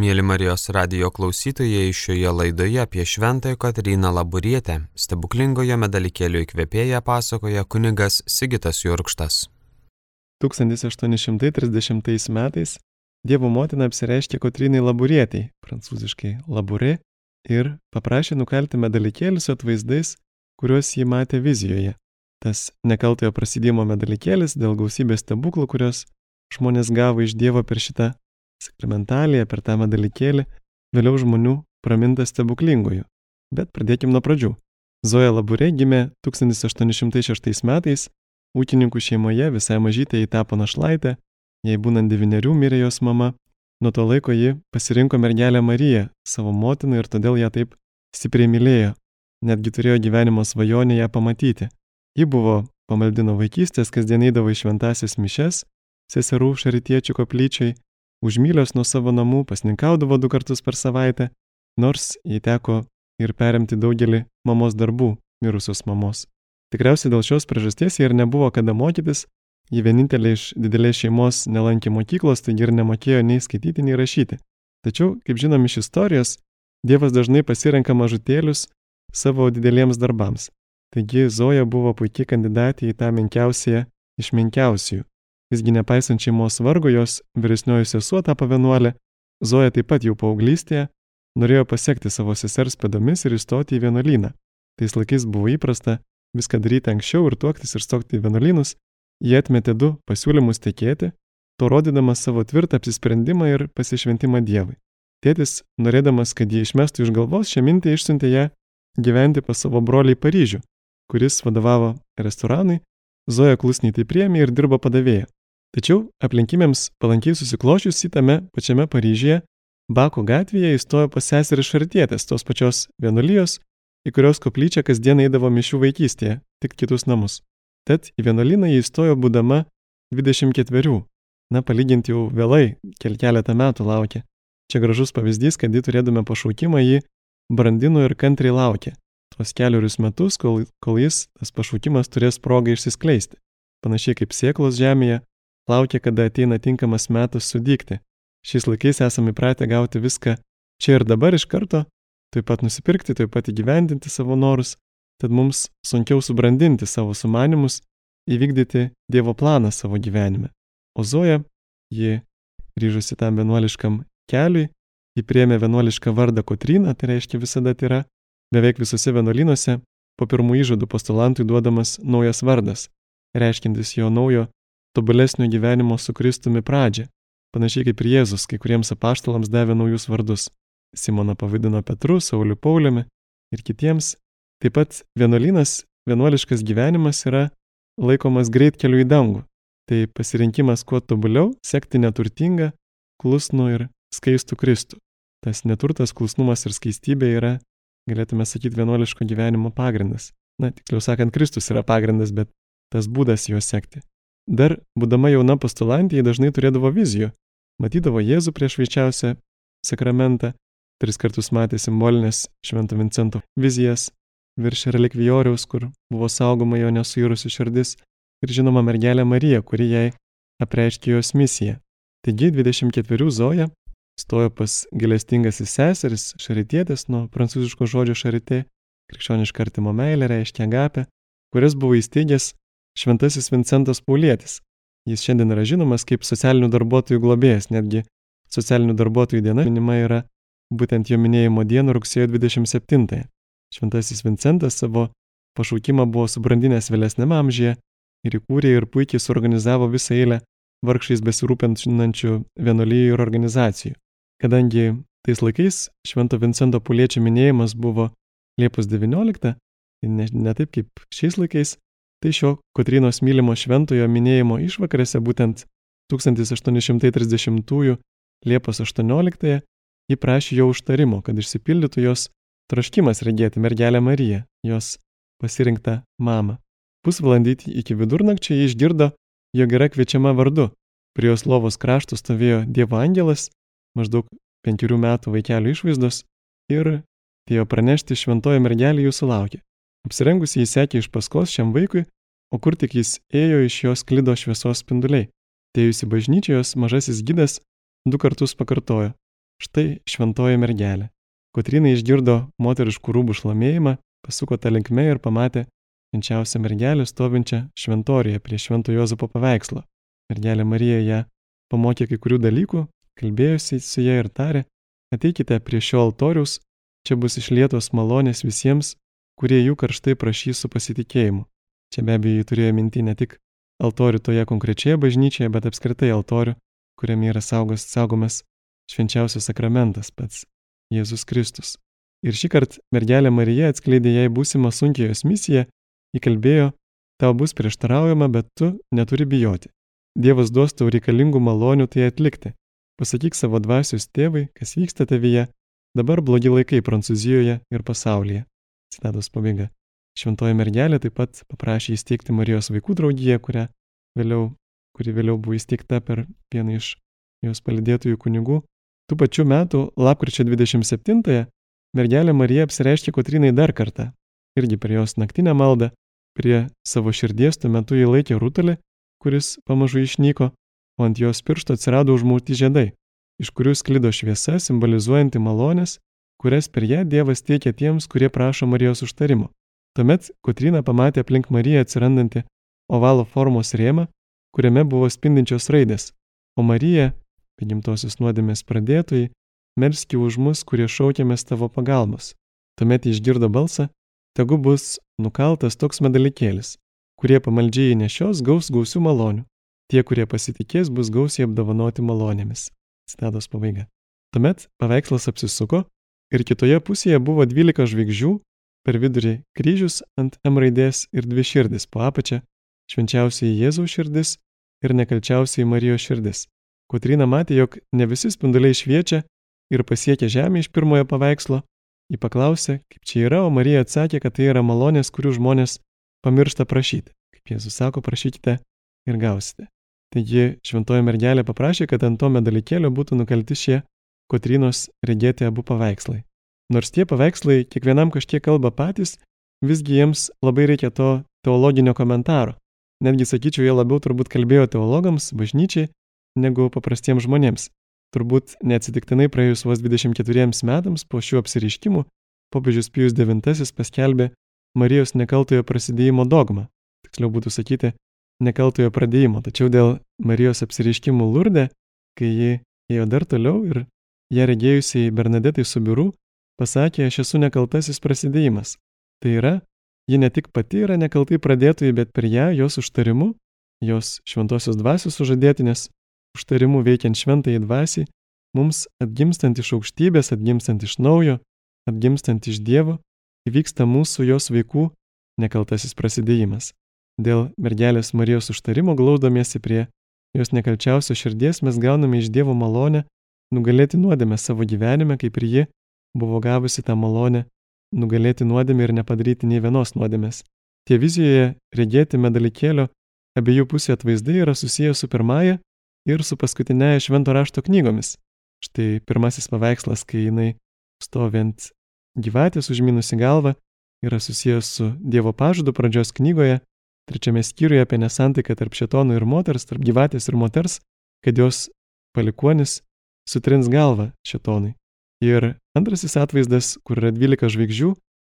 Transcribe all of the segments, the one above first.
Mėly Marijos radio klausytojai, šioje laidoje apie Šventąją Kotryną Laburietę stebuklingojo medalikėlio įkvėpėją pasakoja kunigas Sigitas Jurkštas. 1830 metais Dievo motina apsireiškė Kotrynai Laburietiai, prancūziškai Labure, ir paprašė nukelti medalikėlius su atvaizdais, kuriuos ji matė vizijoje. Tas nekaltojo prasidėjimo medalikėlis dėl gausybės stebuklų, kurios žmonės gavo iš Dievo per šitą sakramentaliją, per tą medalikėlį, vėliau žmonių pramintas stebuklingųjų. Bet pradėkim nuo pradžių. Zoja Laburė gimė 1806 metais, ūkininkų šeimoje visai mažytė jį tapo našlaitė, jai būnant devynerių mirė jos mama, nuo to laiko ji pasirinko mergelę Mariją, savo motiną ir todėl ją taip stipriai mylėjo, netgi turėjo gyvenimo svajonę ją pamatyti. Ji buvo pamaldino vaikystės, kasdien eidavo į šventasias mišes, seserų šaritiečių koplyčiai už mylios nuo savo namų pasninkaudavo du kartus per savaitę, nors jai teko ir perimti daugelį mamos darbų, mirusios mamos. Tikriausiai dėl šios priežasties jie ir nebuvo kada mokytis, ji vienintelė iš didelės šeimos nelankė mokyklos, taigi ir nemokėjo nei skaityti, nei rašyti. Tačiau, kaip žinom iš istorijos, Dievas dažnai pasirenka mažutėlius savo dideliems darbams. Taigi Zoja buvo puikiai kandidatė į tą menkiausią iš menkiausiųjų. Visgi nepaisant šeimos vargo, jos vyresnioji sesuo tapo vienuolė, Zoja taip pat jau paauglystėje norėjo pasiekti savo sesers pėdomis ir įstoti į vienuolyną. Tais laikais buvo įprasta viską daryti anksčiau ir tuoktis ir stokti į vienuolynus, jie atmetė du pasiūlymus tekėti, to rodydamas savo tvirtą apsisprendimą ir pasišventimą Dievui. Tėtis, norėdamas, kad jie išmestų iš galvos, šią mintį išsiuntė ją gyventi pas savo brolį į Paryžių, kuris vadovavo restoranui, Zoja klusniai tai priemė ir dirbo padavėja. Tačiau aplinkybėms palankiai susiklošius į tame pačiame Paryžyje, Bako gatvėje įstojo pas seserį Šartietės, tos pačios vienuolijos, į kurios koplyčią kasdien eidavo mišių vaikystėje, tik kitus namus. Tad į vienuolyną jį įstojo būdama 24. Na, palyginti jau vėlai, kel keletą metų laukė. Čia gražus pavyzdys, kad jį turėdami pašaukimą jį brandino ir kantriai laukė. Tuos keliarius metus, kol, kol jis, tas pašaukimas, turės progą išsiskleisti. Panašiai kaip sieklos žemėje, laukia, kada ateina tinkamas metas sudygti. Šiais laikais esame įpratę gauti viską čia ir dabar iš karto, taip pat nusipirkti, taip pat įgyvendinti savo norus, tad mums sunkiau subrandinti savo sumanimus, įvykdyti Dievo planą savo gyvenime. O Zoja, ji ryžusi tam vienuoliškam keliui, ji priemė vienuolišką vardą Kotryną, tai reiškia visada tai yra, beveik visose vienuolynuose po pirmų įžadų postulantui duodamas naujas vardas, reiškintis jo naujo tobulesnio gyvenimo su Kristumi pradžią, panašiai kaip ir Jėzus kai kuriems apaštalams davė naujus vardus. Simoną pavadino Petru, Sauliu Pauliumi ir kitiems. Taip pat vienuolynas, vienuoliškas gyvenimas yra laikomas greit keliu į dangų. Tai pasirinkimas kuo tobuliau sekti neturtingą, klusnų ir skaistų Kristų. Tas neturtas, klusnumas ir skaistybė yra, galėtume sakyti, vienuoliško gyvenimo pagrindas. Na, tiksliau sakant, Kristus yra pagrindas, bet tas būdas juos sekti. Dar, būdama jauna postulantė, jie dažnai turėdavo vizijų. Matydavo Jėzų prieš šveičiausią sakramentą, tris kartus matė simbolinės Švento Vincento vizijas virš relikvijoriaus, kur buvo saugoma jo nesuirusi širdis, ir žinoma mergelė Marija, kuri jai apreiškė jos misiją. Taigi 24 Zoja stojo pas gilestingasis seseris, šaritietės nuo prancūziško žodžio šaritė, krikščioniška artimo meilė reiškia agapę, kuris buvo įsteigęs Šventasis Vincentas Paulietis. Jis šiandien yra žinomas kaip socialinių darbuotojų globėjas, netgi socialinių darbuotojų diena minima yra būtent jo minėjimo dieną rugsėjo 27-ąją. Šventasis Vincentas savo pašaukimą buvo subrandinęs vėlesnėme amžiuje ir įkūrė ir puikiai suorganizavo visą eilę vargšiais besirūpinančių vienolyjų ir organizacijų. Kadangi tais laikais Švento Vincento Puliečio minėjimas buvo Liepos 19, tai ne, ne taip kaip šiais laikais, Tai šio Kotrynos mylimo šventojo minėjimo išvakarėse būtent 1830 Liepos 18 ji prašė jo užtarimo, kad išsipildytų jos troškimas regėti mergelę Mariją, jos pasirinktą mamą. Pusvalandį iki vidurnakčio ji išgirdo, jog yra kviečiama vardu. Prie jos lovos krašto stovėjo Dievo angelas, maždaug penkerių metų vaikelio išvaizdos, ir atėjo pranešti šventojo mergelė jūsų laukia. Apsirengusi jis sekė iš paskos šiam vaikui, o kur tik jis ėjo, iš jos klido šviesos spinduliai. Tėjusi bažnyčios mažasis gydas du kartus pakartojo. štai šventoji mergelė. Kotrina išgirdo moteriškų rūbų šlamėjimą, pasuko tą linkme ir pamatė švenčiausią mergelę stovinčią šventorijoje prie švento Jozapo paveikslo. Mergelė Marija ją pamokė kai kurių dalykų, kalbėjusi su ją ir tarė, ateikite prie šio altoriaus, čia bus išlietos malonės visiems, kurie jų karštai prašys su pasitikėjimu. Čia be abejo turėjo minti ne tik altorių toje konkrečioje bažnyčioje, bet apskritai altorių, kuriame yra saugos, saugomas švenčiausias sakramentas pats Jėzus Kristus. Ir šį kartą mergelė Marija atskleidė jai būsimą sunkiai jos misiją, įkalbėjo, tau bus prieštaraujama, bet tu neturi bijoti. Dievas duos tau reikalingų malonių tai atlikti. Pasakyk savo dvasios tėvai, kas vyksta tavyje, dabar blogi laikai Prancūzijoje ir pasaulyje. Citatos pabaiga. Šventoji mergelė taip pat paprašė įsteigti Marijos vaikų draugiją, kurią vėliau, kuri vėliau buvo įsteigta per vieną iš jos palidėtųjų kunigų. Tų pačių metų, lapkričio 27-ąją, mergelė Marija apsireiškė Kotrinai dar kartą. Irgi per jos naktinę maldą, prie savo širdies tuo metu jį laikė rutulį, kuris pamažu išnyko, o ant jos piršto atsirado užmauti žiedai, iš kurių sklido šviesa simbolizuojanti malonės, kurias per ją Dievas teikia tiems, kurie prašo Marijos užtarimo. Tuomet Kotrina pamatė aplink Mariją atsirandantį ovalo formos rėmą, kuriame buvo spindinčios raidės, o Marija, gimtosios nuodėmės pradėtojai, melski už mus, kurie šaukiamės tavo pagalbos. Tuomet išgirdo balsą, tegu bus nukaltas toks medalikėlis, kurie pamaldžiai nešios gaus gausių malonių, tie, kurie pasitikės, bus gausiai apdovanoti malonėmis. Citatos pabaiga. Tuomet paveikslas apsisuko ir kitoje pusėje buvo 12 žvaigždžių, per vidurį kryžius ant M raidės ir dvi širdis po apačią - švenčiausiai Jėzaus širdis ir nekalčiausiai Marijos širdis. Kotrina matė, jog ne visi spinduliai šviečia ir pasiekė žemę iš pirmojo paveikslo. Ji paklausė, kaip čia yra, o Marija atsakė, kad tai yra malonės, kurių žmonės pamiršta prašyti. Kaip Jėzus sako, prašykite ir gausite. Taigi šventoji mergelė paprašė, kad ant to medalikėlio būtų nukalti šie Kotrinos regėti abu paveikslai. Nors tie paveikslai kiekvienam kažkiek kalba patys, visgi jiems labai reikia to teologinio komentaro. Netgi sakyčiau, jie labiau turbūt kalbėjo teologams, bažnyčiai, negu paprastiems žmonėms. Turbūt neatsitiktinai praėjus vos 24 metams po šių apsiriškimų, popiežius Pijus IX paskelbė Marijos nekaltojo prasidėjimo dogmą. Tiksliau būtų sakyti, nekaltojo pradėjimo. Tačiau dėl Marijos apsiriškimų lurdė, kai ji ėjo dar toliau ir ją regėjusiai Bernadetai Subiru, pasakė, aš esu nekaltasis prasidėjimas. Tai yra, ji ne tik pati yra nekaltai pradėtojai, bet per ją, jos užtarimu, jos šventosios dvasios sužadėtinės užtarimu veikiant šventai dvasiai, mums atgimstant iš aukštybės, atgimstant iš naujo, atgimstant iš Dievo, įvyksta mūsų jos vaikų nekaltasis prasidėjimas. Dėl mergelės Marijos užtarimo glaudomiesi prie jos nekalčiausios širdies mes gauname iš Dievo malonę nugalėti nuodėmę savo gyvenime, kaip ir ji buvo gavusi tą malonę nugalėti nuodėmę ir nepadaryti nei vienos nuodėmės. Tie vizijoje regėti medalikėlio abiejų pusių atvaizdai yra susijęs su pirmąja ir su paskutinėje švento rašto knygomis. Štai pirmasis paveikslas, kai jinai stovint gyvatės užminusi galvą, yra susijęs su Dievo pažadu pradžios knygoje, trečiame skyriuje apie nesantaiką tarp šetono ir moters, tarp gyvatės ir moters, kad jos palikuonis sutrins galvą šetonui. Ir antrasis atvaizdas, kur yra 12 žvaigždžių,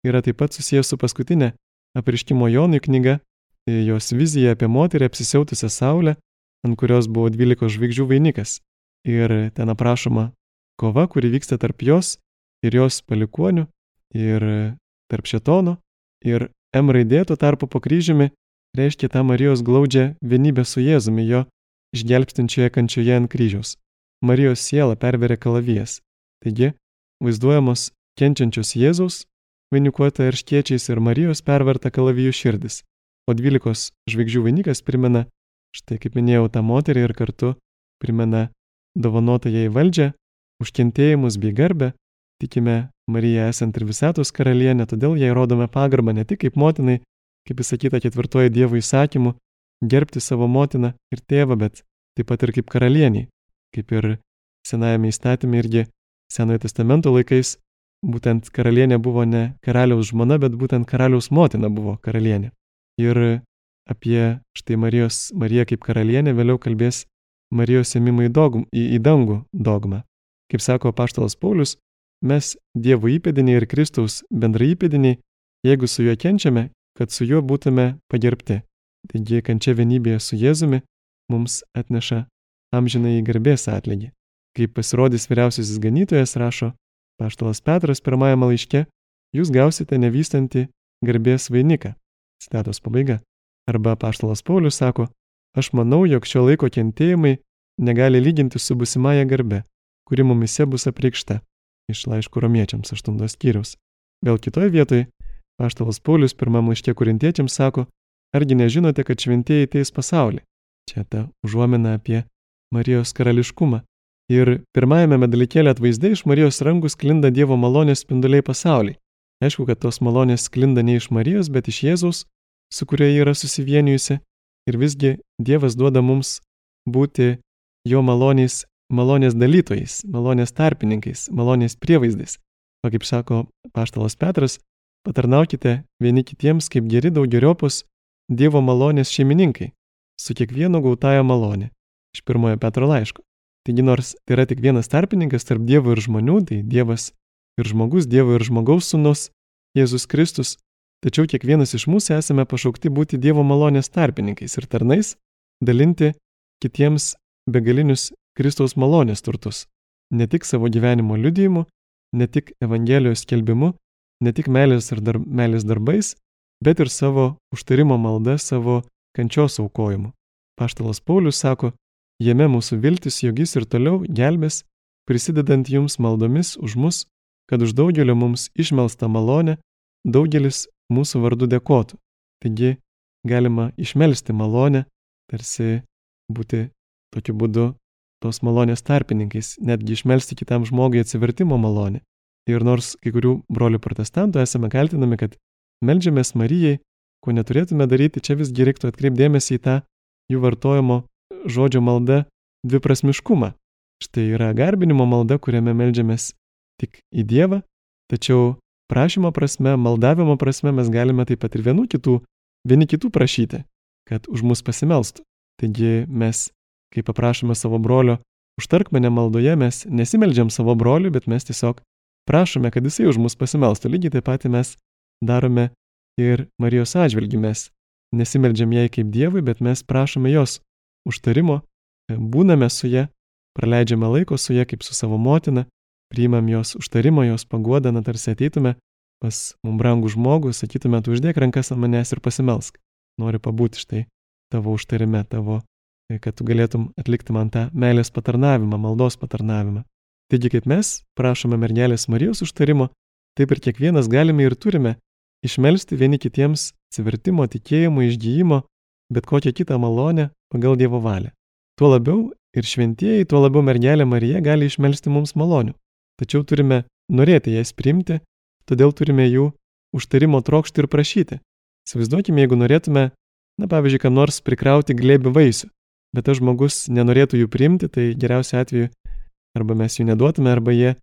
yra taip pat susijęs su paskutinė apriškimo Jonui knyga, jos vizija apie moterį apsisiautusią saulę, ant kurios buvo 12 žvaigždžių vainikas. Ir ten aprašoma kova, kuri vyksta tarp jos ir jos palikonių, ir tarp šetono, ir M raidė tuo tarpu po kryžiumi reiškia tą Marijos glaudžią vienybę su Jėzumi jo išgelbstinčioje kančioje ant kryžiaus. Marijos siela perveria kalavijas. Taigi, vaizduojamos kenčiančios Jėzaus, vainikuota erškiečiais ir Marijos perverta kalavijų širdis, o dvylikos žvaigždžių vainikas primena, štai kaip minėjau, tą moterį ir kartu primena dovanotą jai valdžią, užkentėjimus bei garbę, tikime Mariją esant ir visatos karalienė, todėl jai rodome pagarbą ne tik kaip motinai, kaip įsakyta ketvirtoji Dievo įsakymu, gerbti savo motiną ir tėvą, bet taip pat ir kaip karalieniai, kaip ir Senajame įstatymė irgi Senojo testamento laikais būtent karalienė buvo ne karaliaus žmona, bet būtent karaliaus motina buvo karalienė. Ir apie štai Marijos, Mariją kaip karalienė vėliau kalbės Marijos ėmimą į, dogm, į, į dangų dogmą. Kaip sako paštalas Paulius, mes Dievo įpėdiniai ir Kristaus bendrai įpėdiniai, jeigu su juo kenčiame, kad su juo būtume pagerbti. Taigi kančia vienybėje su Jėzumi mums atneša amžinai garbės atlygį. Kaip pasirodys vyriausiasis ganytojas, rašo paštalas Petras pirmajame laiške, jūs gausite nevystantį garbės vainiką. Citatos pabaiga. Arba paštalas Paulius sako, aš manau, jog šio laiko kentėjimai negali lyginti su busimąją garbe, kuri mumise bus apreikšta. Iš laiškų romiečiams 8 skyrius. Vėl kitoje vietoje paštalas Paulius pirmam laiške korintiečiams sako, argi nežinote, kad šventieji teis pasaulį. Čia ta užuomina apie Marijos karališkumą. Ir pirmajame medalikėlė atvaizdai iš Marijos rankų sklinda Dievo malonės spinduliai pasauliai. Aišku, kad tos malonės sklinda ne iš Marijos, bet iš Jėzaus, su kuria ji yra susivienijusi. Ir visgi Dievas duoda mums būti jo malonės, malonės dalytojais, malonės tarpininkais, malonės prievaizdais. O kaip sako paštalas Petras, patarnaukite vieni kitiems kaip geri daugeriopos Dievo malonės šeimininkai, su kiekvieno gautaja malonė. Iš pirmojo Petro laiško. Taigi nors tai yra tik vienas tarpininkas tarp Dievo ir žmonių, tai Dievas ir žmogus, Dievo ir žmogaus sūnus, Jėzus Kristus, tačiau kiekvienas iš mūsų esame pašaukti būti Dievo malonės tarpininkais ir tarnais, dalinti kitiems begalinius Kristaus malonės turtus. Ne tik savo gyvenimo liudijimu, ne tik Evangelijos skelbimu, ne tik meilės ir dar, meilės darbais, bet ir savo užtarimo malda, savo kančios aukojimu. Paštalas Paulius sako, jame mūsų viltis, jog jis ir toliau gelbės, prisidedant jums maldomis už mus, kad už daugelio mums išmelstą malonę daugelis mūsų vardu dėkotų. Taigi galima išmelsti malonę, tarsi būti tokiu būdu tos malonės tarpininkais, netgi išmelsti kitam žmogui atsivertimo malonę. Ir nors kai kurių brolių protestantų esame kaltinami, kad melžiamės Marijai, ko neturėtume daryti, čia visgi reiktų atkreipdėmėsi į tą jų vartojimo žodžio malda dviprasmiškumą. Štai yra garbinimo malda, kuriame melžiamės tik į Dievą, tačiau prašymo prasme, maldavimo prasme mes galime taip pat ir vienų kitų, vieni kitų prašyti, kad už mus pasimelstų. Taigi mes kai paprašome savo brolio, užtark mane maldoje, mes nesimeldžiam savo broliui, bet mes tiesiog prašome, kad jisai už mus pasimelstų. Lygiai taip pat mes darome ir Marijos atžvilgiu. Mes nesimeldžiam jai kaip Dievui, bet mes prašome jos užtarimo, būname su ja, praleidžiame laiko su ja kaip su savo motina, priimam jos užtarimo, jos paguodą, na tarsi ateitume pas mum brangų žmogų, sakytume, tu uždėk rankas ant manęs ir pasimelsk. Noriu pabūti štai tavo užtarime, tavo kad tu galėtum atlikti man tą meilės patarnavimą, maldos patarnavimą. Taigi kaip mes prašome mergelės Marijos užtarimo, taip ir kiekvienas galime ir turime išmelsti vieni kitiems atsivertimo, tikėjimo, išgyjimo, bet kokią kitą malonę pagal Dievo valią. Tuo labiau ir šventieji, tuo labiau mergelė Marija gali išmelsti mums malonių. Tačiau turime norėti jas priimti, todėl turime jų užtarimo trokšti ir prašyti. Įsivaizduokime, jeigu norėtume, na pavyzdžiui, kam nors prikrauti glėbį vaisių bet tas žmogus nenorėtų jų priimti, tai geriausiu atveju arba mes jų neduotume, arba jie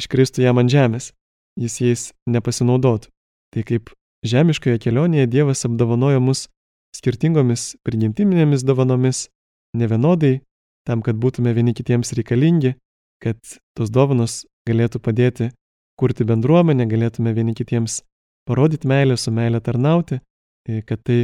iškristų jam ant žemės, jis jais nepasinaudotų. Tai kaip žemiškoje kelionėje Dievas apdovanojo mus skirtingomis prigimtiminėmis dovanomis, nevienodai, tam, kad būtume vieni kitiems reikalingi, kad tos dovanos galėtų padėti kurti bendruomenę, galėtume vieni kitiems parodyti meilę, su meilė tarnauti, kad tai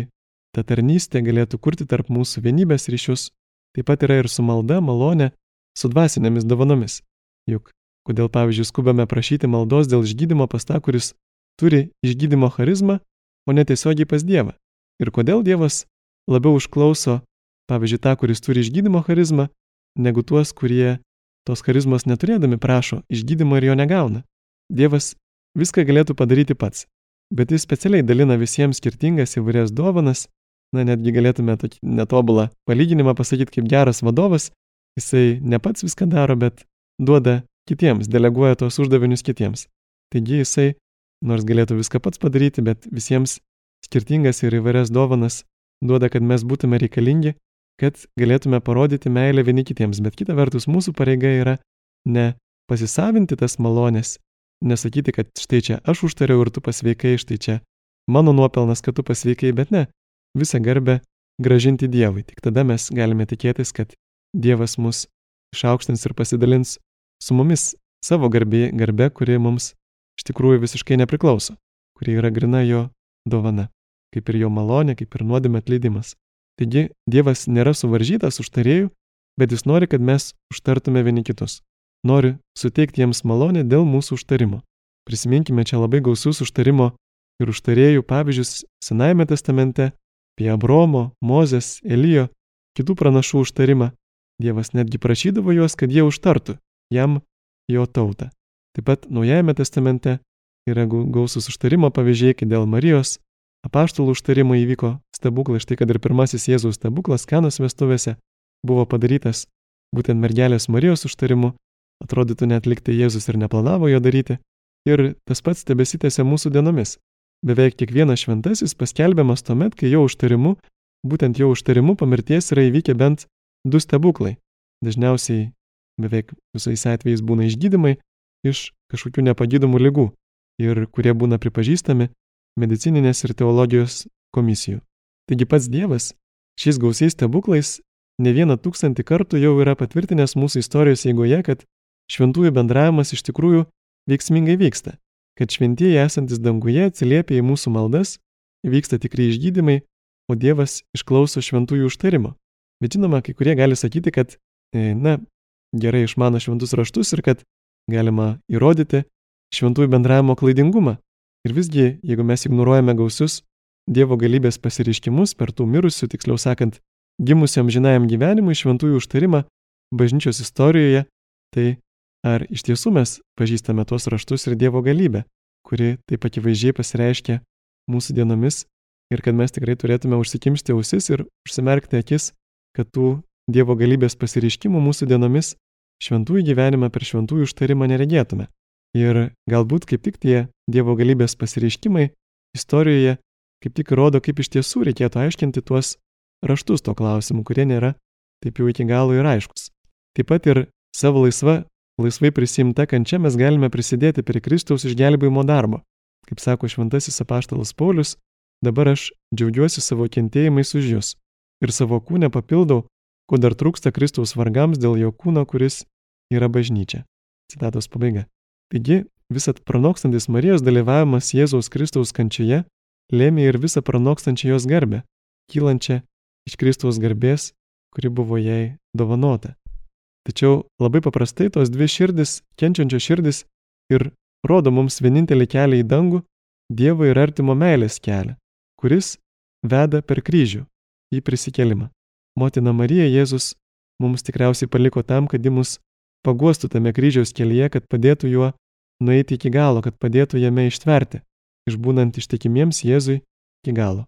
ta tarnystė galėtų kurti tarp mūsų vienybės ryšius, taip pat yra ir su malda, malonė, su dvasinėmis dovanomis. Juk kodėl, pavyzdžiui, skubame prašyti maldos dėl išgydymo pas tą, kuris turi išgydymo charizmą, o ne tiesiogiai pas Dievą? Ir kodėl Dievas labiau užklauso, pavyzdžiui, tą, kuris turi išgydymo charizmą, negu tuos, kurie tos charizmos neturėdami prašo išgydymo ir jo negauna? Dievas viską galėtų padaryti pats, bet jis specialiai dalina visiems skirtingas įvairias dovanas na netgi galėtume tokį netobulą palyginimą pasakyti kaip geras vadovas, jisai ne pats viską daro, bet duoda kitiems, deleguoja tos uždavinius kitiems. Taigi jisai, nors galėtų viską pats padaryti, bet visiems skirtingas ir įvairias dovanas duoda, kad mes būtume reikalingi, kad galėtume parodyti meilę vieni kitiems. Bet kita vertus, mūsų pareiga yra ne pasisavinti tas malonės, nesakyti, kad štai čia aš užtariau ir tu pasveikai, štai čia mano nuopelnas, kad tu pasveikai, bet ne, visą garbę gražinti Dievui. Tik tada mes galime tikėtis, kad Dievas mus išaukštins ir pasidalins su mumis savo garbė, garbe, kuri mums iš tikrųjų visiškai nepriklauso, kuri yra grina jo dovana, kaip ir jo malonė, kaip ir nuodėmė atleidimas. Taigi Dievas nėra suvaržytas užtarėjų, bet jis nori, kad mes užtartume vieni kitus. Nori suteikti jiems malonę dėl mūsų užtarimo. Prisiminkime čia labai gausius užtarimo ir užtarėjų pavyzdžius Senajame testamente apie Abromo, Mozės, Elijo, kitų pranašų užtarimą. Dievas netgi prašydavo juos, kad jie užtartų jam jo tautą. Taip pat Naujajame testamente yra gausus užtarimo pavyzdžiai, kai dėl Marijos apaštalų užtarimo įvyko stebuklai, štai kad ir pirmasis Jėzaus stebuklas Kanos vestuvėse buvo padarytas būtent mergelės Marijos užtarimu, atrodytų net liktai Jėzus ir neplanavo jo daryti, ir tas pats tebesitėse mūsų dienomis. Beveik kiekvienas šventasis paskelbiamas tuomet, kai jo užtarimu, būtent jo užtarimu po mirties yra įvykę bent du stebuklai. Dažniausiai beveik visais atvejais būna išgydymai iš kažkokių nepagydomų lygų ir kurie būna pripažįstami medicininės ir teologijos komisijų. Taigi pats Dievas šiais gausiais stebuklais ne vieną tūkstantį kartų jau yra patvirtinęs mūsų istorijos eigoje, kad šventųjų bendravimas iš tikrųjų veiksmingai vyksta, kad šventieji esantis danguje atsiliepia į mūsų maldas, vyksta tikrai išgydymai, o Dievas išklauso šventųjų užtarimo. Bet žinoma, kai kurie gali sakyti, kad, e, na, gerai išmano šventus raštus ir kad galima įrodyti šventųjų bendravimo klaidingumą. Ir visgi, jeigu mes ignoruojame gausius Dievo galybės pasireiškimus per tų mirusių, tiksliau sakant, gimusiam žinajam gyvenimui šventųjų užtarimą bažnyčios istorijoje, tai ar iš tiesų mes pažįstame tuos raštus ir Dievo galybę, kuri taip akivaizdžiai pasireiškia mūsų dienomis ir kad mes tikrai turėtume užsikimšti ausis ir užsimerkti akis, kad tų Dievo galybės pasireiškimų mūsų dienomis šventųjų gyvenimą per šventųjų užtarimą neregėtume. Ir galbūt kaip tik tie Dievo galybės pasireiškimai istorijoje kaip tik rodo, kaip iš tiesų reikėtų aiškinti tuos raštus to klausimu, kurie nėra taip jau iki galo ir aiškus. Taip pat ir savo laisva, laisvai prisimta kančia mes galime prisidėti prie Kristaus išgelbėjimo darbo. Kaip sako šventasis apaštalas Paulius, dabar aš džiaugiuosi savo kentėjimais už jūs ir savo kūnę papildau, ko dar trūksta Kristaus vargams dėl jo kūno, kuris yra bažnyčia. Citatos pabaiga. Taigi, visat pranokstantis Marijos dalyvavimas Jėzaus Kristaus kančioje lėmė ir visą pranokstančią jos garbę, kylančią iš Kristaus garbės, kuri buvo jai dovanota. Tačiau labai paprastai tos dvi širdis, kenčiančios širdis ir rodo mums vienintelį kelią į dangų - Dievo ir artimo meilės kelią, kuris veda per kryžių į prisikelimą. Motina Marija Jėzus mums tikriausiai paliko tam, kad ji mus paguostų tame kryžiaus kelyje, kad padėtų juo nueiti iki galo, kad padėtų jame ištverti, išbūnant ištikimiems Jėzui iki galo.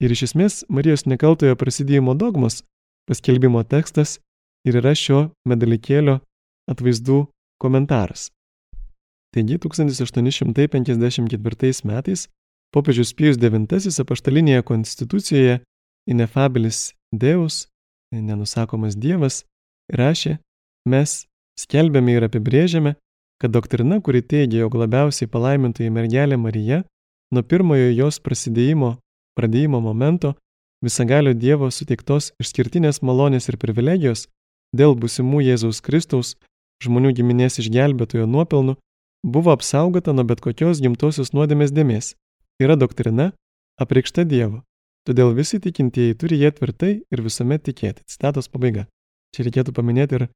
Ir iš esmės Marijos nekaltojo prasidėjimo dogmos paskelbimo tekstas ir yra šio medalikėlio atvaizdų komentaras. Taigi 1854 metais popiežius Pijus IX apaštalinėje konstitucijoje Inefabilis Deus, nenusakomas Dievas, rašė, mes skelbėme ir apibrėžiame, kad doktrina, kuri teigia, jog labiausiai palaimintoji mergelė Marija nuo pirmojo jos prasidėjimo, pradėjimo momento visagalio Dievo suteiktos išskirtinės malonės ir privilegijos dėl busimų Jėzaus Kristaus žmonių giminės išgelbėtojo nuopelnų buvo apsaugota nuo bet kokios gimtosios nuodėmės dėmesys. Yra doktrina apreikšta Dievo. Todėl visi tikintieji turi jie tvirtai ir visuomet tikėti. Citatos pabaiga. Čia reikėtų paminėti ir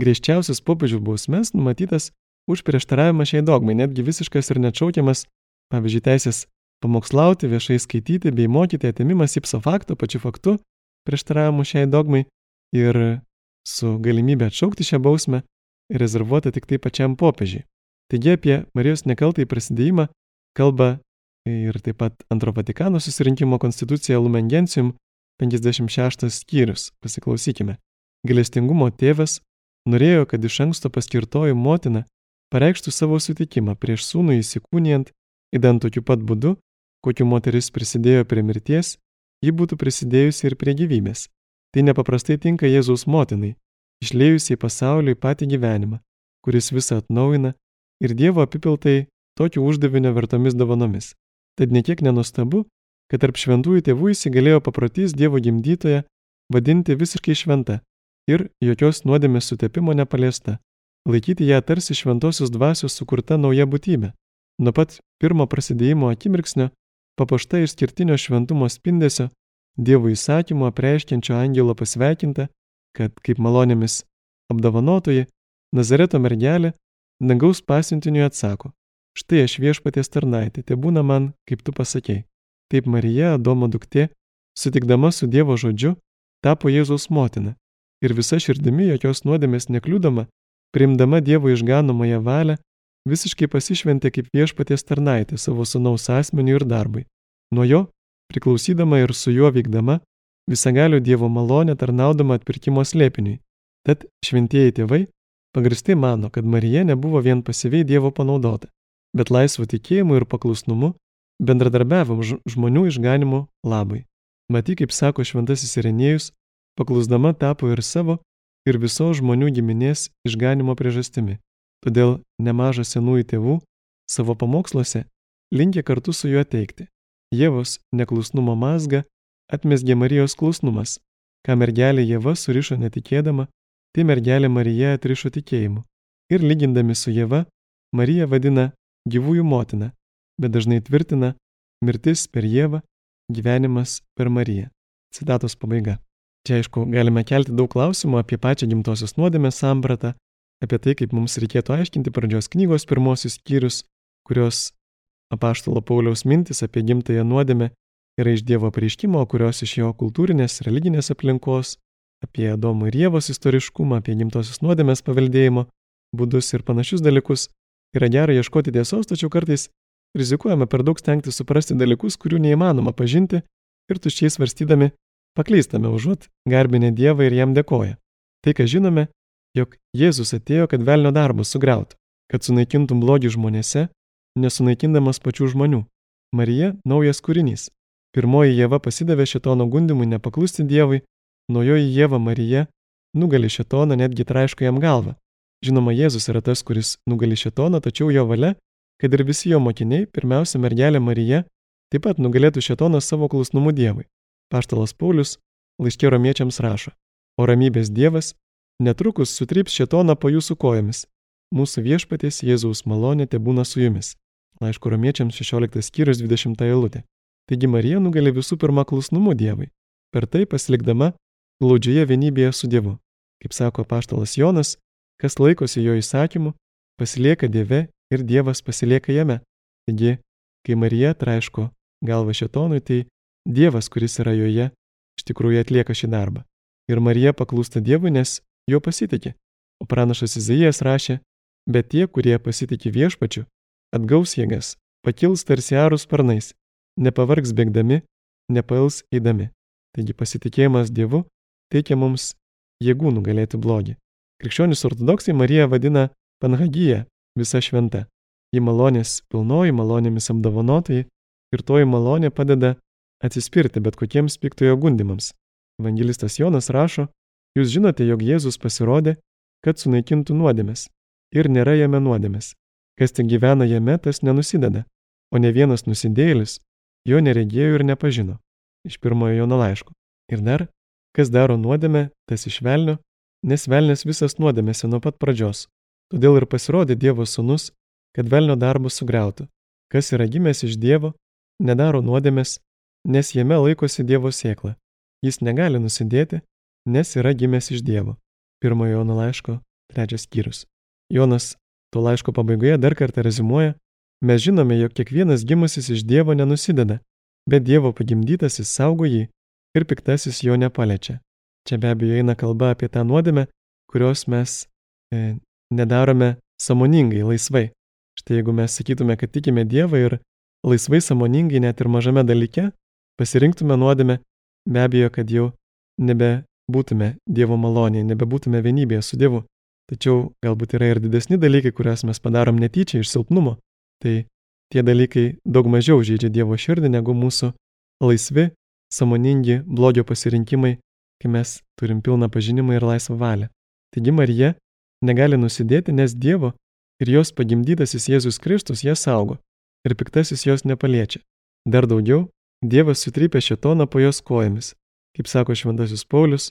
griežčiausias popiežių bausmes numatytas už prieštaravimą šiai dogmai, netgi visiškas ir neatšaukiamas, pavyzdžiui, teisės pamokslauti, viešai skaityti bei mokyti atimimas ipso fakto pačiu faktu prieštaravimu šiai dogmai ir su galimybė atšaukti šią bausmę rezervuota tik tai pačiam popiežiui. Taigi apie Marijos nekaltai prasidėjimą kalba ir taip pat Antro Vatikano susirinkimo konstitucija Lumen Gentium 56 skyrius. Pasiklausykime. Galestingumo tėvas norėjo, kad iš anksto paskirtoji motina pareikštų savo sutikimą prieš sūnų įsikūnijant, įdant tokiu pat būdu, kokiu moteris prisidėjo prie mirties, ji būtų prisidėjusi ir prie gyvybės. Tai nepaprastai tinka Jėzaus motinai, išlėjusiai pasauliui patį gyvenimą, kuris visą atnaujina ir Dievo apipiltai tokiu uždavinio vertomis dovanomis. Tad niekiek nenustabu, kad tarp šventųjų tėvų įsigalėjo paprotys Dievo gimdytoje vadinti visiškai šventa ir jokios nuodėmės sutepimo nepaliesta, laikyti ją tarsi šventosios dvasios sukurta nauja būtybė. Nuo pat pirmo prasidėjimo akimirksnio, papuošta išskirtinio šventumo spindesio, Dievo įsakymo apreiškiančio angelo pasveikinta, kad kaip malonėmis apdovanotoji, Nazareto mergelė dangaus pasiuntiniui atsako, štai aš viešpaties tarnaitė, te būna man, kaip tu pasakėjai. Taip Marija, Adomo duktė, sutikdama su Dievo žodžiu, tapo Jėzaus motina ir visa širdimi jokios nuodėmės nekliūdama, priimdama Dievo išganomąją valią, visiškai pasišventė kaip viešpaties tarnaitė savo sunaus asmeniu ir darbui. Nuo jo, priklausydama ir su juo veikdama, visagalio Dievo malonę tarnaudama atpirkimo slėpiniui. Tad šventieji tėvai pagristai mano, kad Marija nebuvo vien pasyviai Dievo panaudota, bet laisvo tikėjimu ir paklusnumu bendradarbiavom žmonių išganimo labai. Maty, kaip sako šventasis Irenėjus, paklusdama tapo ir savo, ir visos žmonių giminės išganimo priežastimi. Todėl nemažas senųjų tėvų savo pamoksluose linkė kartu su juo teikti. Jėvos neklusnumo mazgą atmesgė Marijos klusnumas, ką mergelė Jėva surišo netikėdama, tai mergelė Marija atrišo tikėjimu. Ir lygindami su Jėva, Marija vadina gyvųjų motina, bet dažnai tvirtina mirtis per Jėvą, gyvenimas per Mariją. Citatos pabaiga. Čia aišku, galime kelti daug klausimų apie pačią gimtosios nuodėmės sampratą, apie tai, kaip mums reikėtų aiškinti pradžios knygos pirmosius skyrius, kurios apaštalo Pauliaus mintis apie gimtąją nuodėmę yra iš Dievo pareiškimo, kurios iš jo kultūrinės, religinės aplinkos, apie Adomo ir Jėvos istoriškumą, apie gimtosios nuodėmės paveldėjimo būdus ir panašius dalykus. Yra gera ieškoti tiesos, tačiau kartais rizikuojame per daug stengti suprasti dalykus, kurių neįmanoma pažinti ir tuščiai svarstydami paklystame užuot garbinę Dievą ir jam dėkoja. Tai, ką žinome, jog Jėzus atėjo, kad velnio darbus sugriautų, kad sunaikintum blogį žmonėse, nesunaikindamas pačių žmonių. Marija - naujas kūrinys. Pirmoji Jėva pasidavė šetono gundimui nepaklusti Dievui, naujoji Jėva Marija nugali šetoną netgi traiško jam galvą. Žinoma, Jėzus yra tas, kuris nugali šetoną, tačiau jo valia, kad ir visi jo mokiniai, pirmiausia mergelė Marija, taip pat nugalėtų šetoną savo klusnumu Dievui. Paštalas Paulius laiškė romiečiams rašo, o ramybės Dievas netrukus sutryps šetoną po jūsų kojomis. Mūsų viešpaties Jėzaus malonė te būna su jumis. Laiško romiečiams 16 skyrius 20 eilutė. Taigi Marija nugali visų pirma klusnumu Dievui, per tai pasilikdama glaudžioje vienybėje su Dievu. Kaip sako paštalas Jonas, kas laikosi jo įsakymų, pasilieka Dieve ir Dievas pasilieka jame. Taigi, kai Marija traiško galvą šetonui, tai Dievas, kuris yra joje, iš tikrųjų atlieka šį darbą. Ir Marija paklūsta Dievui, nes jo pasitikė. O pranašas Izaijas rašė, bet tie, kurie pasitikė viešpačiu, atgaus jėgas, pakils tarsi arus sparnais, nepavargs bėgdami, nepails eidami. Taigi pasitikėjimas Dievu teikia mums jėgų nugalėti blogį. Krikščionys ortodoksai Mariją vadina Panhagyje, visa šventa. Ji malonės pilnoji, malonėmis apdovanotai ir toji malonė padeda atsispirti bet kokiems piktojo gundimams. Evangelistas Jonas rašo, jūs žinote, jog Jėzus pasirodė, kad sunaikintų nuodėmės. Ir nėra jame nuodėmės. Kas tik gyvena jame, tas nenusideda. O ne vienas nusidėjėlis jo neregėjo ir nepažino. Iš pirmojo Jono laiško. Ir dar, kas daro nuodėmę, tas išvelnio, nes velnės visas nuodėmėse nuo pat pradžios. Todėl ir pasirodė Dievo sūnus, kad velnio darbus sugriautų. Kas yra gimęs iš Dievo, nedaro nuodėmės, nes jame laikosi Dievo sėkla. Jis negali nusidėti, nes yra gimęs iš Dievo. Pirmojo Jono laiško, trečias skyrius. Jonas to laiško pabaigoje dar kartą rezimuoja, mes žinome, jog kiekvienas gimusis iš Dievo nenusideda, bet Dievo pagimdytasis saugo jį ir piktasis jo nepaliečia. Čia be abejo eina kalba apie tą nuodėmę, kurios mes e, nedarome samoningai, laisvai. Štai jeigu mes sakytume, kad tikime Dievą ir laisvai samoningai net ir mažame dalyke, pasirinktume nuodėmę, be abejo, kad jau nebebūtume Dievo malonėje, nebebūtume vienybėje su Dievu. Tačiau galbūt yra ir didesni dalykai, kuriuos mes padarom netyčia iš silpnumo. Tai tie dalykai daug mažiau žaidžia Dievo širdį negu mūsų laisvi, samoningi blogio pasirinkimai, kai mes turim pilną pažinimą ir laisvą valią. Taigi Marija negali nusidėti, nes Dievo ir jos pagimdytasis Jėzus Kristus ją saugo ir piktasis jos nepaliečia. Dar daugiau, Dievas sutrypė šetoną po jos kojomis, kaip sako šventasis Paulius,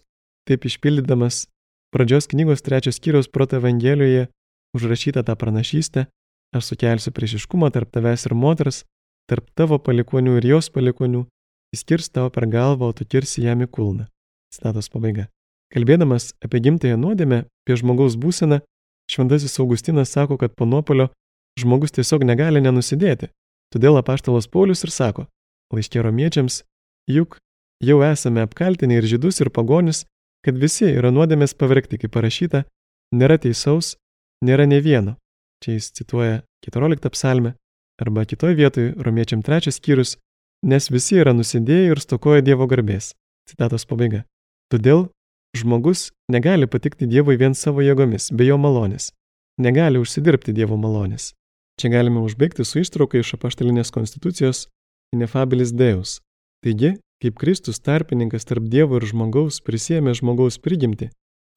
taip išpildydamas pradžios knygos trečios skyriaus proto Evangelijoje užrašyta tą pranašystę, aš sukelsiu priešiškumą tarp tavęs ir moters, tarp tavo palikonių ir jos palikonių, jis kirs tavo per galvą, o tu kirsi jam į kulną. Citatos pabaiga. Kalbėdamas apie gimtąją nuodėmę, apie žmogaus būseną, Šventasis Augustinas sako, kad po nuopolio žmogus tiesiog negali nenusidėti. Todėl apaštalas Paulius ir sako, laiškė romiečiams, juk jau esame apkaltinę ir žydus, ir pagonis, kad visi yra nuodėmės pavergti, kaip parašyta, nėra teisaus, nėra ne vieno. Čia jis cituoja 14 psalmę, arba kitoje vietoje romiečiam trečias skyrius, nes visi yra nusidėję ir stokoja Dievo garbės. Citatos pabaiga. Todėl Žmogus negali patikti Dievui vien savo jėgomis, be jo malonės. Negali užsidirbti Dievo malonės. Čia galime užbaigti su ištrauka iš apaštalinės konstitucijos Inefabilis Deus. Taigi, kaip Kristus tarpininkas tarp Dievo ir žmogaus prisėmė žmogaus prigimti,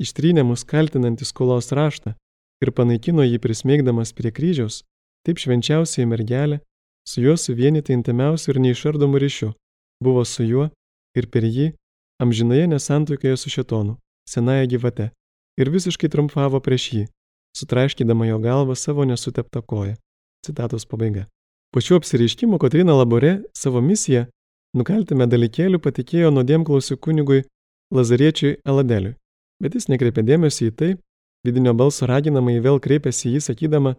ištrynė mus kaltinantį skolos raštą ir panaikino jį prismeigdamas prie kryžiaus, taip švenčiausiai mergelė, su juo suvienyti intimiausiu ir neišardomu ryšiu, buvo su juo ir per jį amžinoje nesantoikoje su šetonu, senaja gyvate, ir visiškai triumfavo prieš jį, sutraiškydama jo galvą savo nesuteptą koją. Citatos pabaiga. Po šių apsireiškimų Kotrina Labore savo misiją nukalti medalykėlių patikėjo nuodėmklausiu kunigui Lazariečiui Eladeliui, bet jis nekreipė dėmesio į tai, vidinio balso raginamai vėl kreipėsi į jį sakydama,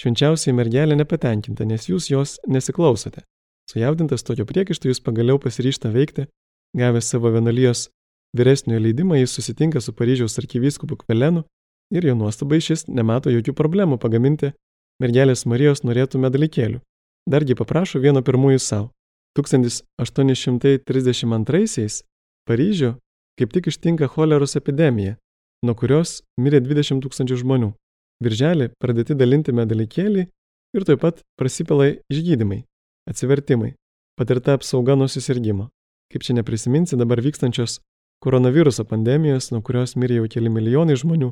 švenčiausiai mergelė nepatenkinta, nes jūs jos nesiklausote. Sujaudintas tokio priekaišto jūs pagaliau pasiryšta veikti Gavęs savo vienuolijos vyresniojo leidimą, jis susitinka su Paryžiaus arkivyskupu Kvelenu ir jo nuostabai šis nemato jokių problemų pagaminti mergelės Marijos norėtų medalikėlių. Dargi paprašo vieno pirmųjų savo. 1832-aisiais Paryžių kaip tik ištinka choleros epidemija, nuo kurios mirė 20 tūkstančių žmonių. Virželį pradėti dalinti medalikėlį ir taip pat prasipela išgydymai, atsivertimai, patirta apsauga nuo susirgymo. Kaip čia neprisiminsi dabar vykstančios koronaviruso pandemijos, nuo kurios mirė jau keli milijonai žmonių,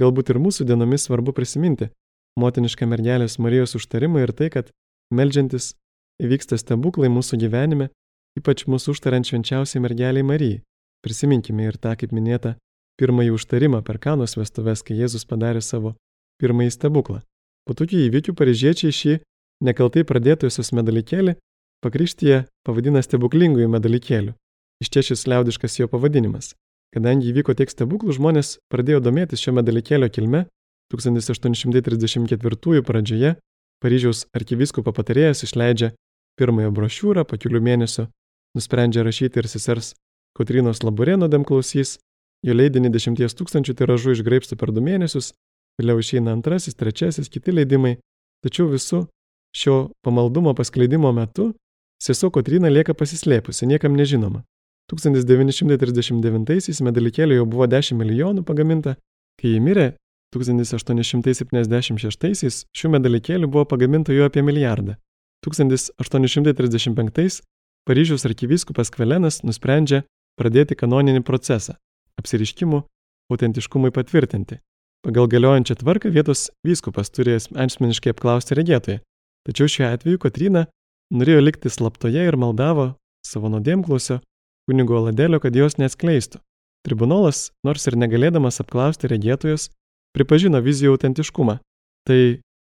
galbūt ir mūsų dienomis svarbu prisiminti motinišką mergelės Marijos užtarimą ir tai, kad melžiantis įvyksta stebuklai mūsų gyvenime, ypač mūsų užtariant švenčiausiai mergeliai Marijai. Prisiminkime ir tą, kaip minėta, pirmąjį užtarimą per kanos vestuves, kai Jėzus padarė savo pirmąjį stebuklą. Po tokių įvykių paryžiečiai šį nekaltai pradėtusios medalikėlį Pakrikštyje pavadina stebuklingųjų medalikėlių. Iš čia šis liaudiškas jo pavadinimas. Kadangi įvyko tiek stebuklų, žmonės pradėjo domėtis šio medalikėlio kilme. 1834 pradžioje Paryžiaus arkivyskupo patarėjas išleidžia pirmąją brošiūrą, po kelių mėnesių nusprendžia rašyti ir sesers Kotrinos Laburėno demklausys, jo leidinį 10 tūkstančių tiražų išgraipsta per du mėnesius, vėliau išeina antrasis, trečiasis, kiti leidimai, tačiau visų šio pamaldumo paskleidimo metu Sesuo Kotrina lieka pasislėpusi, niekam nežinoma. 1939-aisiais medalikėlė jau buvo 10 milijonų pagaminta, kai ji mirė 1876-aisiais šių medalikėlių buvo pagaminta jau apie milijardą. 1835-ais Paryžiaus arkivyskupas Kvelenas nusprendžia pradėti kanoninį procesą - apsiriškimų autentiškumui patvirtinti. Pagal galiojančią tvarką vietos vyskupas turi asmeniškai apklausti regėtoją. Tačiau šiuo atveju Kotryna norėjo likti slaptoje ir maldavo savo nuodėmklausio kunigo Ladelio, kad jos neatskleistų. Tribunolas, nors ir negalėdamas apklausti regėtojus, pripažino vizijų autentiškumą. Tai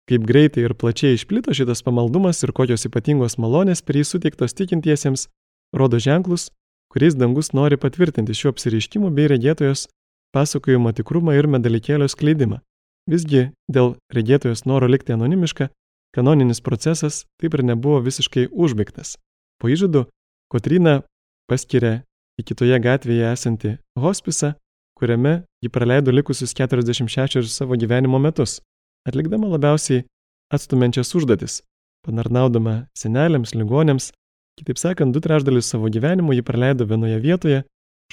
kaip greitai ir plačiai išplito šitas pamaldumas ir kokios ypatingos malonės per jį suteiktos tikintiesiems, rodo ženklus, kuriais dangus nori patvirtinti šių apsireiškimų bei regėtojos pasakojimo tikrumą ir medalikėlio skleidimą. Visgi dėl regėtojos noro likti anonimiška, kanoninis procesas taip ir nebuvo visiškai užbaigtas. Po įžadų Kotrina paskiria į kitoje gatvėje esantį hospisą, kuriame ji praleido likusius 46 savo gyvenimo metus, atlikdama labiausiai atstumiančias užduotis, panarnaudama senelėms, ligonėms, kitaip sakant, du trešdalius savo gyvenimo ji praleido vienoje vietoje,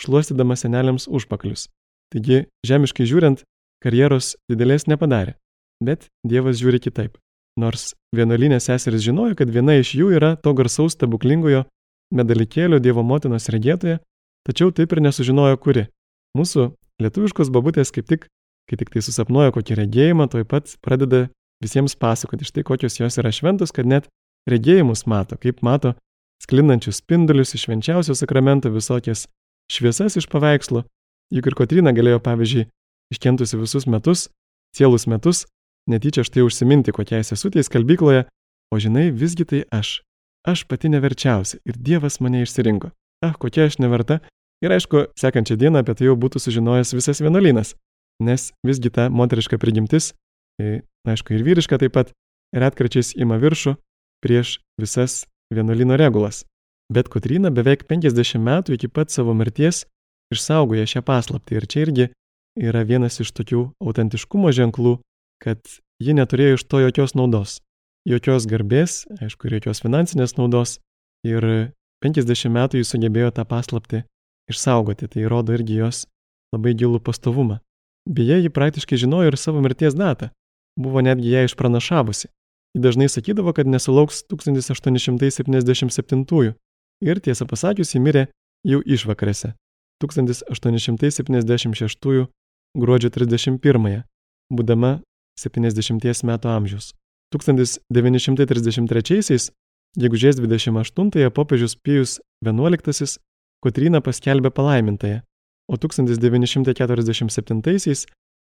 šluostydama senelėms užpakalius. Taigi, žemiškai žiūrint, karjeros didelės nepadarė, bet Dievas žiūri kitaip. Nors vienuolinės seserys žinojo, kad viena iš jų yra to garsaus stebuklingojo medalikėlio Dievo motinos regėtoja, tačiau taip ir nesužinojo kuri. Mūsų lietuviškos babutės kaip tik, kai tik tai susapnuoja kokį regėjimą, toj pat pradeda visiems pasakoti štai kokios jos yra šventos, kad net regėjimus mato, kaip mato sklindančius spindulius iš švenčiausio sakramento visokias šviesas iš paveikslo. Juk ir Kotrina galėjo, pavyzdžiui, iškentusi visus metus, cielus metus, netyčia štai užsiminti kokiai sesutė skalbykloje, o žinai, visgi tai aš. Aš pati neverčiausia ir Dievas mane išsirinko. Ah, kokia aš neverta. Ir aišku, sekančią dieną apie tai jau būtų sužinojęs visas vienuolynas. Nes visgi ta moteriška prigimtis, aišku, ir vyriška taip pat, retkarčiais ima viršų prieš visas vienuolino regulas. Bet Kotryna beveik 50 metų iki pat savo mirties išsaugoja šią paslaptį ir čia irgi yra vienas iš tokių autentiškumo ženklų, kad ji neturėjo iš to jokios naudos. Jokios garbės, aišku, ir jokios finansinės naudos. Ir 50 metų jis sugebėjo tą paslaptį išsaugoti, tai rodo irgi jos labai gilų pastovumą. Beje, ji praktiškai žinojo ir savo mirties datą. Buvo netgi ją išpranašavusi. Ji dažnai sakydavo, kad nesulauks 1877 ir tiesą pasakius, ji mirė jau išvakarėse 1876 gruodžio 31, būdama 70 metų amžiaus. 1933 gegužės 28 popiežius Pijus XI Kotryną paskelbė palaimintąją, o 1947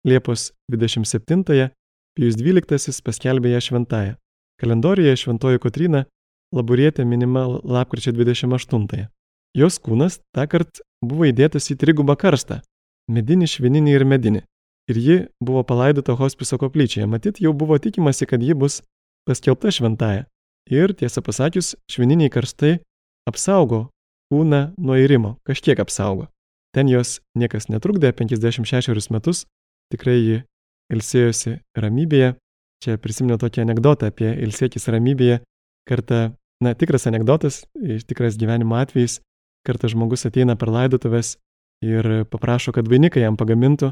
Liepos 27 Pijus XII paskelbė ją šventąją. Kalendorijoje šventoji Kotryna laburietė minima lapkričio 28. -ąją. Jos kūnas tą kartą buvo įdėtas į trigubą karstą - medinį, švininį ir medinį. Ir ji buvo palaidota hospiso koplyčioje. Matyt, jau buvo tikimasi, kad ji bus paskelbta šventąją. Ir tiesą pasakius, švininiai karstai apsaugo kūną nuo įrimo, kažkiek apsaugo. Ten jos niekas netrukdė 56 metus, tikrai ji ilsėjosi ramybėje. Čia prisimenu tokį anegdotą apie ilsėkis ramybėje. Kartą Na, tikras anegdotas, tikras gyvenimo atvejis, kartais žmogus ateina per laidotuvės ir paprašo, kad vainiką jam pagamintų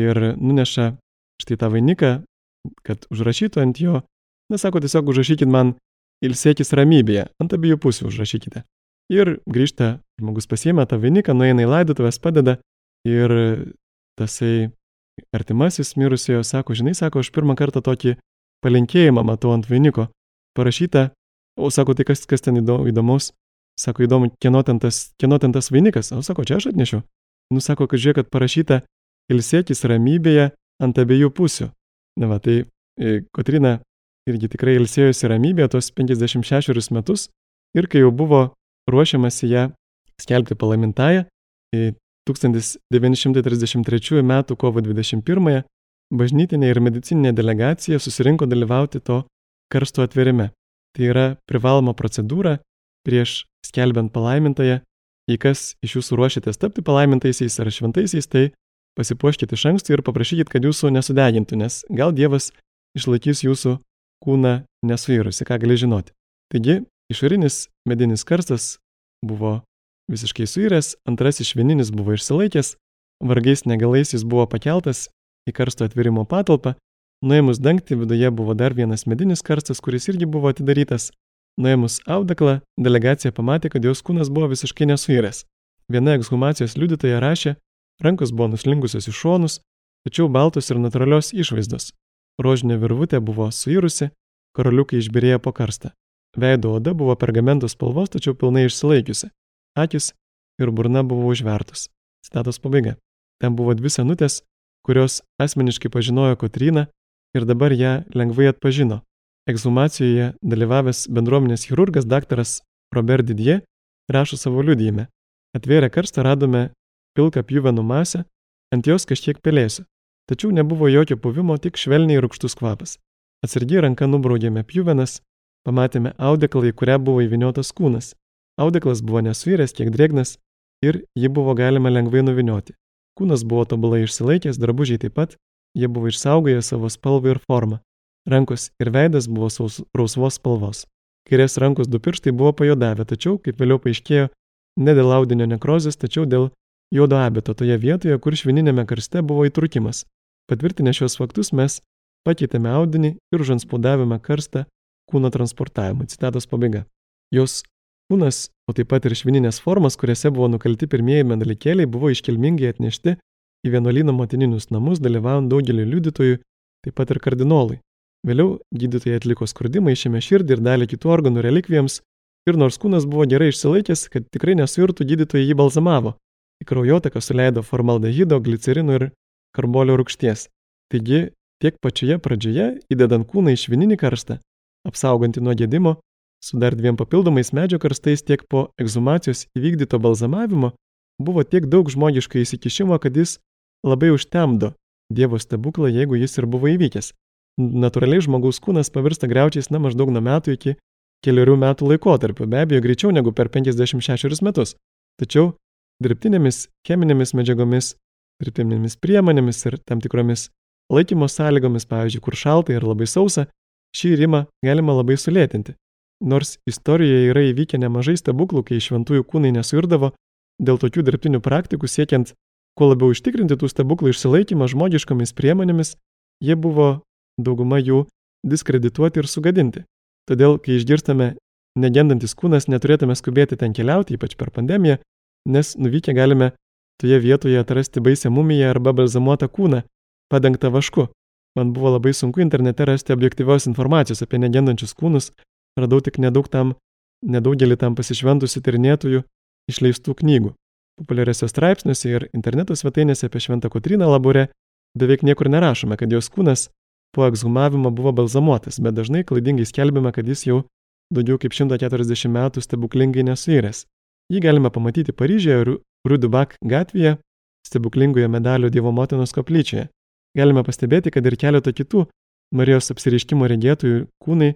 ir nuneša štai tą vainiką, kad užrašytų ant jo. Na, sako, tiesiog užrašykit man ilsėkis ramybėje, ant abiejų pusių užrašykite. Ir grįžta, žmogus pasiema tą vainiką, nueina į laidotuvės, padeda ir tasai artimasis mirusiojo sako, žinai, sako, aš pirmą kartą tokį palinkėjimą matau ant vainiko. Parašyta O sako, tai kas, kas ten įdomus? Sako, įdomu, kieno ten, tas, kieno ten tas vainikas? O sako, čia aš atnešiu. Nu, sako, kad žiūrėk, kad parašyta ilsėkis ramybėje ant abiejų pusių. Na, va, tai e, Kotrina irgi tikrai ilsėjosi ramybėje tos 56 metus ir kai jau buvo ruošiamasi ją skelbti palaimintąją, 1933 m. kovo 21 bažnytinė ir medicininė delegacija susirinko dalyvauti to karsto atverime. Tai yra privaloma procedūra prieš skelbiant palaimintąją. Jei kas iš jūsų ruošiatės tapti palaimintaisiais ar šventaisiais, tai pasipuoškite iš anksto ir paprašykit, kad jūsų nesudegintų, nes gal Dievas išlaikys jūsų kūną nesuirusi, ką gali žinoti. Taigi, išorinis medinis karstas buvo visiškai suiręs, antrasis švininis buvo išsilaikęs, vargais negalais jis buvo pakeltas į karsto atvirimo patalpą Nuėmus dangtį viduje buvo dar vienas medinis karstas, kuris irgi buvo atidarytas. Nuėmus audeklą, delegacija pamatė, kad jos kūnas buvo visiškai nesuiręs. Viena ekshumacijos liudytoja rašė, rankos buvo nuslingusios į šonus, tačiau baltos ir natūralios išvaizdos. Rožinė virvutė buvo suirusi, karoliukai išbirėjo po karstą. Veido oda buvo pergamentos spalvos, tačiau pilnai išsilaikiusi. Akis ir burna buvo užvertus. Citatos pabaiga. Ten buvo dvi senutės, kurios asmeniškai pažinojo Kotryną ir dabar ją lengvai atpažino. Ekshumacijoje dalyvavęs bendruomenės chirurgas daktaras Robert Didier rašo savo liudyjime. Atvėrę karstą radome pilką pjuvenų masę, ant jos kažkiek pelėsių. Tačiau nebuvo jokio puvimo, tik švelniai rūkštus kvapas. Atsargiai ranka nubraudėme pjuvenas, pamatėme audeklą, į kurią buvo įviniotas kūnas. Audeklas buvo nesuiręs, kiek drėgnas ir jį buvo galima lengvai nuvinioti. Kūnas buvo tobulai išsilaikęs, drabužiai taip pat, Jie buvo išsaugoję savo spalvą ir formą. Rankos ir veidas buvo rausvos spalvos. Kairės rankos du pirštai buvo pajodavę, tačiau, kaip vėliau paaiškėjo, ne dėl audinio nekrozės, tačiau dėl juodo abeto toje vietoje, kur švininėme karste buvo įtrukimas. Patvirtinę šios faktus mes pakeitėme audinį ir užanspaudavome karstą kūno transportavimui. Citatos pabaiga. Jos kūnas, o taip pat ir švininės formos, kuriuose buvo nukalti pirmieji medalikėliai, buvo iškilmingai atnešti į vienuolyno motininius namus dalyvaujant daugeliu liudytojų, taip pat ir kardinolui. Vėliau gydytojai atliko skurdimą, išėmė širdį ir dalį kitų organų relikvijams ir nors kūnas buvo gerai išsilaikęs, kad tikrai nesuirtų, gydytojai jį balzamavo. Į kraujotaką suleido formaldehido, glicerino ir karbolio rūgšties. Taigi tiek pačioje pradžioje, įdedant kūną į švininį karstą, apsaugantį nuo gedimo, su dar dviem papildomais medžio karstais tiek po egzumacijos įvykdyto balzamavimo, buvo tiek daug žmogiško įsikišimo, kad jis labai užtemdo Dievo stebuklą, jeigu jis ir buvo įvykęs. Natūraliai žmogaus kūnas pavirsta greučiais na maždaug nuo metų iki keliarių metų laikotarpio, be abejo greičiau negu per 56 metus. Tačiau dirbtinėmis cheminėmis medžiagomis, dirbtinėmis priemonėmis ir tam tikromis laikymo sąlygomis, pavyzdžiui, kur šalta ir labai sausa, šį rimą galima labai sulėtinti. Nors istorijoje yra įvykę nemažai stebuklų, kai šventųjų kūnai nesuirdavo, dėl tokių dirbtinių praktikų siekiant kuo labiau užtikrinti tų stebuklų išsilaikymą žmogiškomis priemonėmis, jie buvo dauguma jų diskredituoti ir sugadinti. Todėl, kai išgirstame negendantis kūnas, neturėtume skubėti ten keliauti, ypač per pandemiją, nes nuvykę galime toje vietoje atrasti baisę mumiją arba balzamuotą kūną, padengtą vašku. Man buvo labai sunku internete rasti objektyvios informacijos apie negendančius kūnus, radau tik nedaug tam, nedaugelį tam pasišventusių tyrinėtojų išleistų knygų. Populiariuose straipsniuose ir interneto svetainėse apie Šventą Kotryną Laborę beveik niekur nerašome, kad jos kūnas po ekshumavimo buvo balzamuotas, bet dažnai klaidingai skelbiama, kad jis jau daugiau kaip 140 metų stebuklingai nesuiręs. Jį galime pamatyti Paryžioje, Rudubak gatvėje, stebuklingoje medalio Dievo motinos koplyčioje. Galime pastebėti, kad ir keletą kitų Marijos apsireiškimo regėtojų kūnai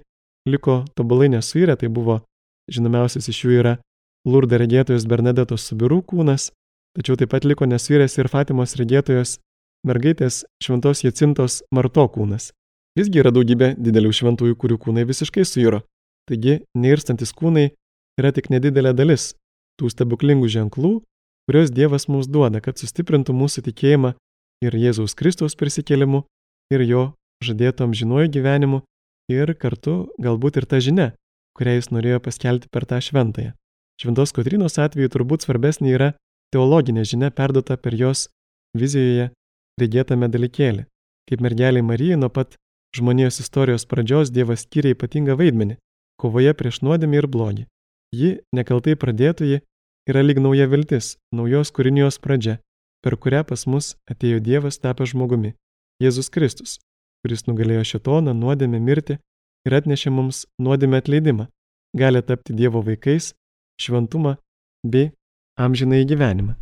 liko tobulai nesuirę, tai buvo žinomiausias iš jų yra Lurda regėtojos Bernadetos Subirų kūnas, tačiau taip pat liko nesuiręs ir Fatimos regėtojos mergaitės šventos Jacintos Marto kūnas. Visgi yra daugybė didelių šventųjų, kurių kūnai visiškai suiro. Taigi, neirstantis kūnai yra tik nedidelė dalis tų stebuklingų ženklų, kuriuos Dievas mums duoda, kad sustiprintų mūsų tikėjimą ir Jėzaus Kristaus prisikėlimu, ir jo žadėto amžinuoju gyvenimu, ir kartu galbūt ir ta žinia, kurią jis norėjo paskelbti per tą šventąją. Šventos Kotrinos atveju turbūt svarbesnė yra teologinė žinia perduota per jos vizijoje regėtame dalykėlį. Kaip mergeliai Marijai nuo pat žmonijos istorijos pradžios Dievas skiria ypatingą vaidmenį kovoje prieš nuodėmį ir blogį. Ji, nekaltai pradėtoji, yra lyg nauja viltis, naujos kūrinijos pradžia, per kurią pas mus atėjo Dievas tapęs žmogumi - Jėzus Kristus, kuris nugalėjo šetoną, nuodėmę mirti ir atnešė mums nuodėmę atleidimą, gali tapti Dievo vaikais šventumą bei amžinai gyvenimą.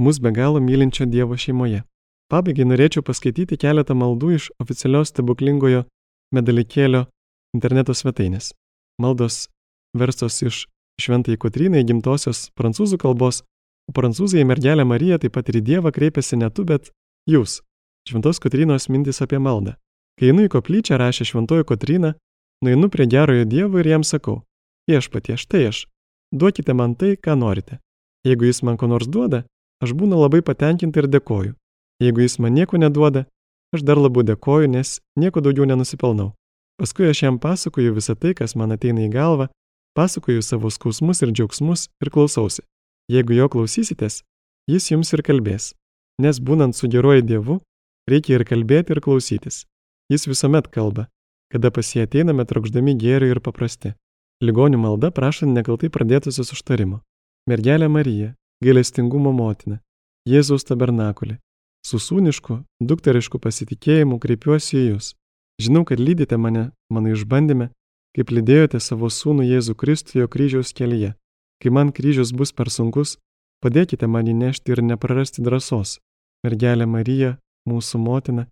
Mus be galo mylinčio Dievo šeimoje. Pabaigai norėčiau paskaityti keletą maldų iš oficialios stebuklingojo medalikėlio interneto svetainės. Maldos verstos iš šventai Kotrynai gimtosios prancūzų kalbos, prancūzai mergelę Mariją taip pat ir į Dievą kreipiasi ne tu, bet jūs. Šventos Kotrynos mintis apie maldą. Kai einu į koplyčią, rašė šventoji Kotryna, nueinu prie gerojo Dievo ir jam sakau, viešpatie, štai aš, duokite man tai, ką norite. Jeigu jis man ko nors duoda, aš būnu labai patenkinta ir dėkoju. Jeigu jis man nieko neduoda, aš dar labiau dėkoju, nes nieko daugiau nenusipelnau. Paskui aš jam pasakoju visą tai, kas man ateina į galvą, pasakoju savo skausmus ir džiaugsmus ir klausausi. Jeigu jo klausysitės, jis jums ir kalbės. Nes būnant su geruoju Dievu, reikia ir kalbėti, ir klausytis. Jis visuomet kalba, kada pas jį ateiname trokšdami gėrio ir paprasti. Ligonių malda prašant nekaltai pradėtusios užtarimo. Mergelė Marija, gailestingumo motina, Jėzaus tabernakulė, su sūnišku, dukterišku pasitikėjimu kreipiuosi į Jūs. Žinau, kad lydite mane mano išbandyme, kaip lydėjote savo sūnų Jėzų Kristų jo kryžiaus kelyje. Kai man kryžius bus per sunkus, padėkite man įnešti ir neprarasti drąsos. Mergelė Marija, mūsų motina,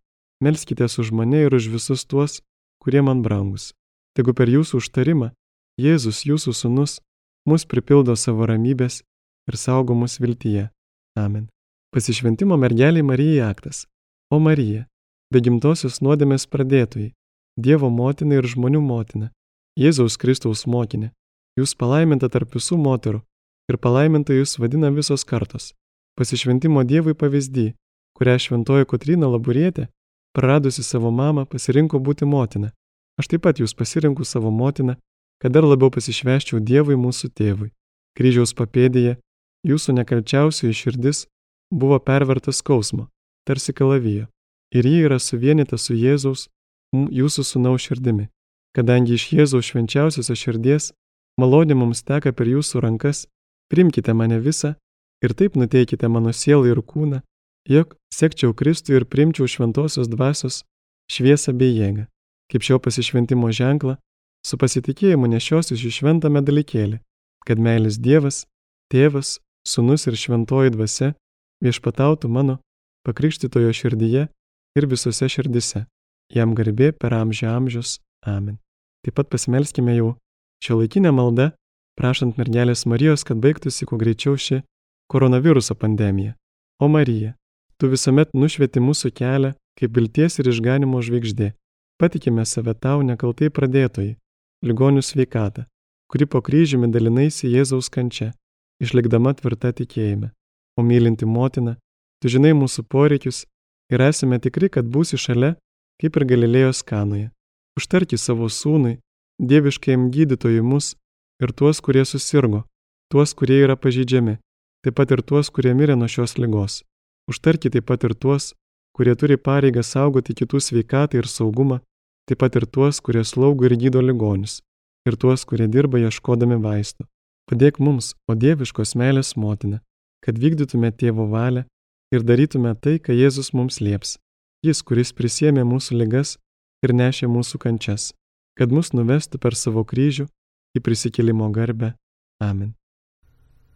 melskite už mane ir už visus tuos, kurie man brangus. Tegu per jūsų užtarimą Jėzus, jūsų sunus, mus pripildo savo ramybės ir saugo mus viltyje. Amen. Pasišventimo mergeliai Marijai aktas. O Marija, be gimtosios nuodėmės pradėtojai, Dievo motina ir žmonių motina, Jėzaus Kristaus mokinė, jūs palaiminta tarp visų moterų ir palaiminta jūs vadina visos kartos. Pasišventimo Dievui pavyzdį, kurią šventoji Kotrina Laburietė, praradusi savo mamą, pasirinko būti motina. Aš taip pat jūs pasirinku savo motiną kad dar labiau pasišveščiau Dievui mūsų tėvui. Kryžiaus papėdėje jūsų nekalčiausioji širdis buvo pervertas skausmo, tarsi kalavijo, ir ji yra suvienita su Jėzaus, jūsų sunaus širdimi. Kadangi iš Jėzaus švenčiausiosios širdies malonė mums teka per jūsų rankas, primkite mane visą ir taip nuteikite mano sielą ir kūną, jog sekčiau Kristų ir primčiau šventosios dvasios šviesą bei jėgą. Kaip šio pasišventimo ženklą, su pasitikėjimu nešiosiu šį šventą medalikėlį, kad meilės Dievas, Tėvas, Sūnus ir Šventoji Dvasia viešpatautų mano pakrikštitojo širdyje ir visose širdise. Jam garbė per amžių amžius. Amen. Taip pat pasimelskime jau šio laikinę maldą, prašant mergelės Marijos, kad baigtųsi kuo greičiau ši koronaviruso pandemija. O Marija, tu visuomet nušvieti mūsų kelią kaip vilties ir išganimo žvaigždė. Patikime save tau nekaltai pradėtojai, ligonių sveikatą, kuri po kryžiumi dalinaisi Jėzaus kančia, išlikdama tvirta tikėjime. O mylinti motina, tu žinai mūsų poreikius ir esame tikri, kad būsi šalia, kaip ir Galilėjos kanoje. Užtarki savo sūnui, dieviškajam gydytojui mus ir tuos, kurie susirgo, tuos, kurie yra pažydžiami, taip pat ir tuos, kurie mirė nuo šios lygos. Užtarki taip pat ir tuos, kurie turi pareigą saugoti kitų sveikatą ir saugumą, taip pat ir tuos, kurie slaugo ir gydo ligonius, ir tuos, kurie dirba ieškodami vaistų. Padėk mums, o dieviškos meilės motina, kad vykdytume tėvo valią ir darytume tai, ką Jėzus mums lieps. Jis, kuris prisėmė mūsų ligas ir nešė mūsų kančias, kad mus nuvestų per savo kryžių į prisikėlimo garbę. Amen.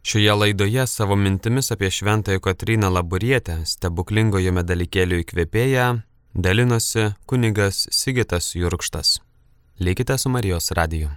Šioje laidoje savo mintimis apie Šventąją Kotryną Laburietę, stebuklingojo medalikėlių įkvėpėją, dalinosi kunigas Sigitas Jurkštas. Likite su Marijos radiju.